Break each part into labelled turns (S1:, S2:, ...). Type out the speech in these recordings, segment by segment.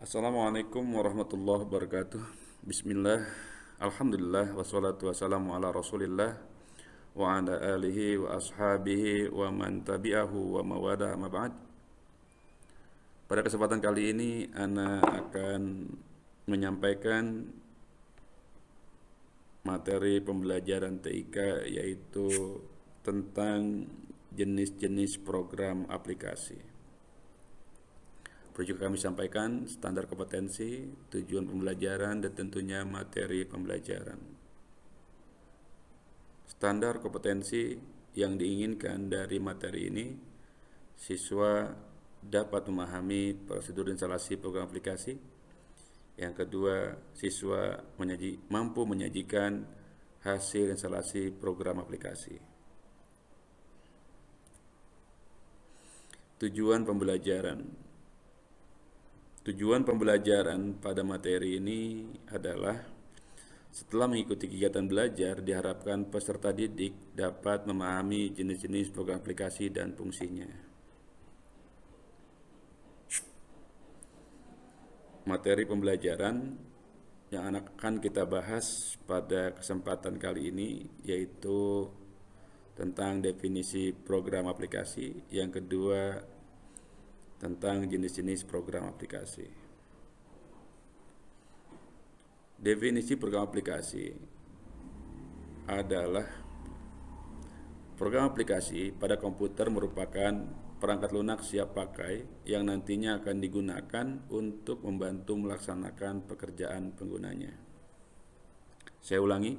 S1: Assalamualaikum warahmatullahi wabarakatuh. Bismillah. Alhamdulillah. Wassalatu wassalamu ala rasulillah Wa ala alihi wa ashabihi Wa man tabi'ahu wa mawada ma ba'd. Pada kesempatan kali ini Ana akan menyampaikan Materi pembelajaran TIK Yaitu tentang jenis-jenis program aplikasi Perlu kami sampaikan standar kompetensi, tujuan pembelajaran, dan tentunya materi pembelajaran. Standar kompetensi yang diinginkan dari materi ini, siswa dapat memahami prosedur instalasi program aplikasi. Yang kedua, siswa menyaji, mampu menyajikan hasil instalasi program aplikasi. Tujuan pembelajaran Tujuan pembelajaran pada materi ini adalah setelah mengikuti kegiatan belajar, diharapkan peserta didik dapat memahami jenis-jenis program aplikasi dan fungsinya. Materi pembelajaran yang akan kita bahas pada kesempatan kali ini yaitu tentang definisi program aplikasi, yang kedua tentang jenis-jenis program aplikasi. Definisi program aplikasi adalah program aplikasi pada komputer merupakan perangkat lunak siap pakai yang nantinya akan digunakan untuk membantu melaksanakan pekerjaan penggunanya. Saya ulangi,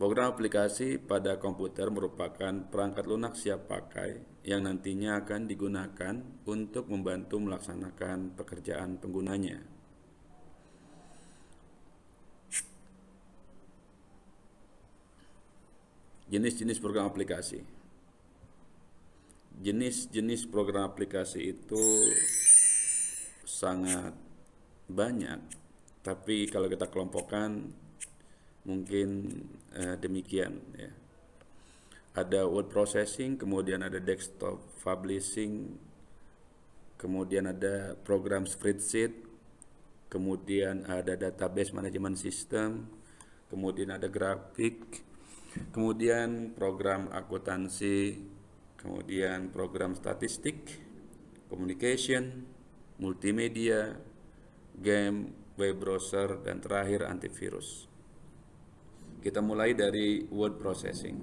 S1: Program aplikasi pada komputer merupakan perangkat lunak siap pakai yang nantinya akan digunakan untuk membantu melaksanakan pekerjaan penggunanya. Jenis-jenis program aplikasi. Jenis-jenis program aplikasi itu sangat banyak, tapi kalau kita kelompokkan mungkin uh, demikian ya. Ada word processing kemudian ada desktop publishing kemudian ada program spreadsheet kemudian ada database management system kemudian ada grafik kemudian program akuntansi kemudian program statistik communication multimedia game web browser dan terakhir antivirus kita mulai dari word processing.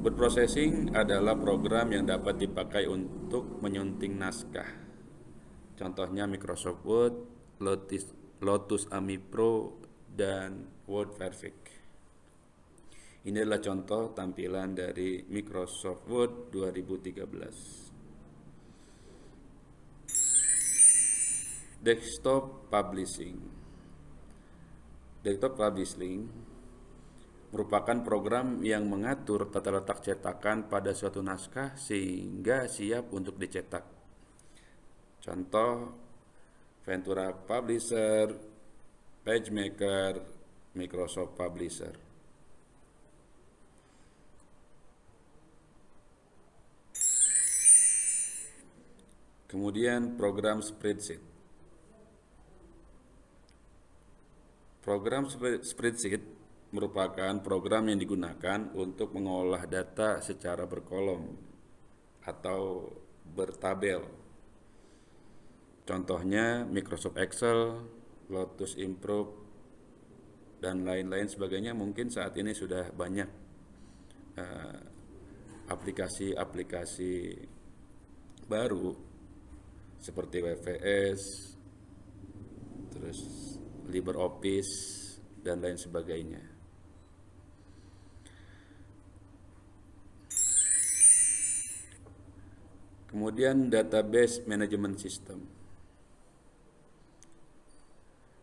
S1: Word processing adalah program yang dapat dipakai untuk menyunting naskah. Contohnya Microsoft Word, Lotus, Lotus Ami Pro, dan Word Perfect. Ini adalah contoh tampilan dari Microsoft Word 2013. Desktop Publishing Desktop Publishing merupakan program yang mengatur tata letak cetakan pada suatu naskah sehingga siap untuk dicetak. Contoh Ventura Publisher, PageMaker, Microsoft Publisher. Kemudian program spreadsheet. Program spreadsheet merupakan program yang digunakan untuk mengolah data secara berkolom atau bertabel. Contohnya Microsoft Excel, Lotus Improve, dan lain-lain sebagainya mungkin saat ini sudah banyak eh, aplikasi-aplikasi uh, baru seperti WVS, terus LibreOffice dan lain sebagainya. Kemudian database management system.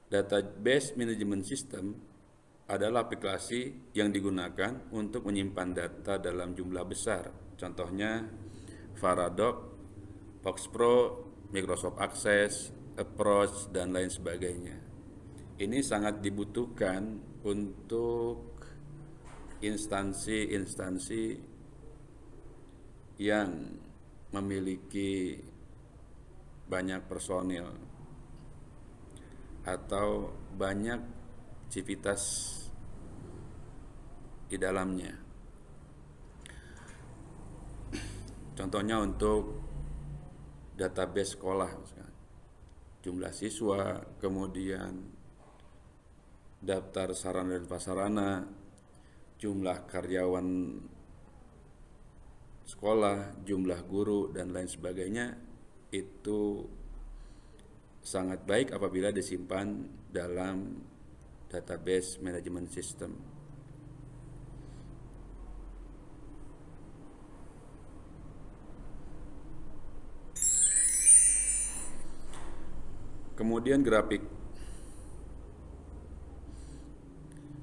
S1: Database management system adalah aplikasi yang digunakan untuk menyimpan data dalam jumlah besar. Contohnya Faradoc, Pro, Microsoft Access, Approach, dan lain sebagainya ini sangat dibutuhkan untuk instansi-instansi yang memiliki banyak personil atau banyak civitas di dalamnya. Contohnya untuk database sekolah, jumlah siswa, kemudian daftar sarana dan prasarana, jumlah karyawan sekolah, jumlah guru dan lain sebagainya itu sangat baik apabila disimpan dalam database management system. Kemudian grafik.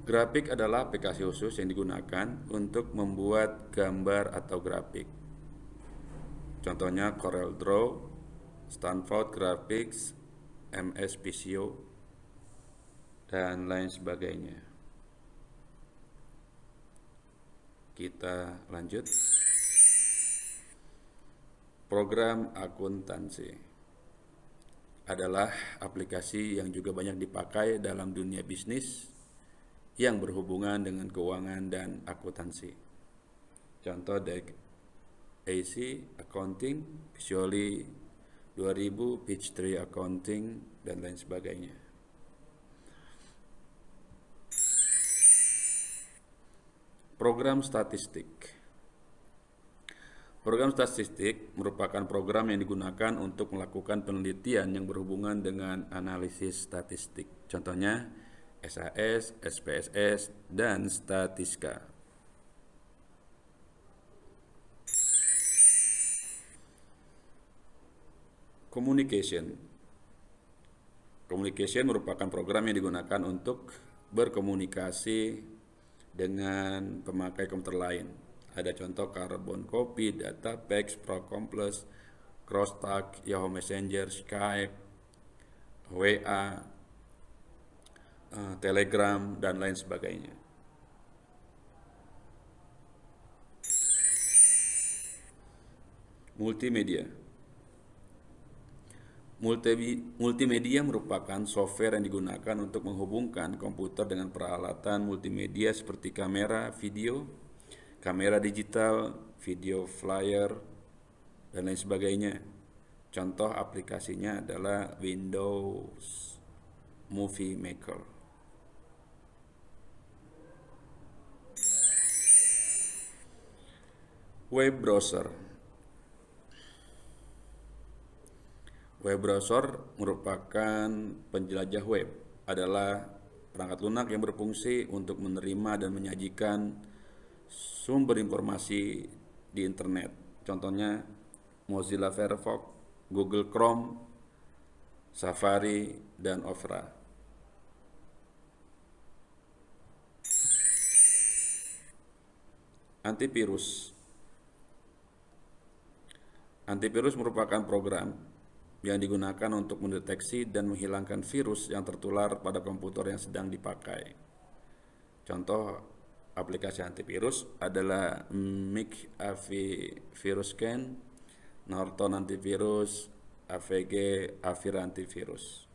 S1: Grafik adalah aplikasi khusus yang digunakan untuk membuat gambar atau grafik. Contohnya Corel Draw, Stanford Graphics, MS Visio, dan lain sebagainya. Kita lanjut. Program akuntansi adalah aplikasi yang juga banyak dipakai dalam dunia bisnis yang berhubungan dengan keuangan dan akuntansi. Contoh dari AC Accounting, Visually 2000, Peachtree Accounting, dan lain sebagainya. Program statistik Program statistik merupakan program yang digunakan untuk melakukan penelitian yang berhubungan dengan analisis statistik. Contohnya SAS, SPSS, dan Statiska. Communication. Communication merupakan program yang digunakan untuk berkomunikasi dengan pemakai komputer lain. Ada contoh Carbon Copy, Datapex, Procomplex, Crosstalk, Yahoo Messenger, Skype, WA, eh, Telegram, dan lain sebagainya. Multimedia Multimedia merupakan software yang digunakan untuk menghubungkan komputer dengan peralatan multimedia seperti kamera, video, kamera digital, video flyer, dan lain sebagainya. Contoh aplikasinya adalah Windows Movie Maker. Web browser Web browser merupakan penjelajah web, adalah perangkat lunak yang berfungsi untuk menerima dan menyajikan sumber informasi di internet. Contohnya Mozilla Firefox, Google Chrome, Safari, dan Opera. Antivirus Antivirus merupakan program yang digunakan untuk mendeteksi dan menghilangkan virus yang tertular pada komputer yang sedang dipakai. Contoh aplikasi antivirus adalah MIC AV Virus Scan, Norton Antivirus, AVG Avira Antivirus.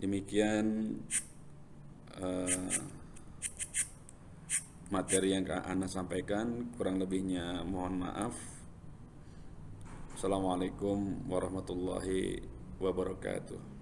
S1: Demikian uh, materi yang Anda sampaikan kurang lebihnya mohon maaf. Assalamualaikum warahmatullahi wabarakatuh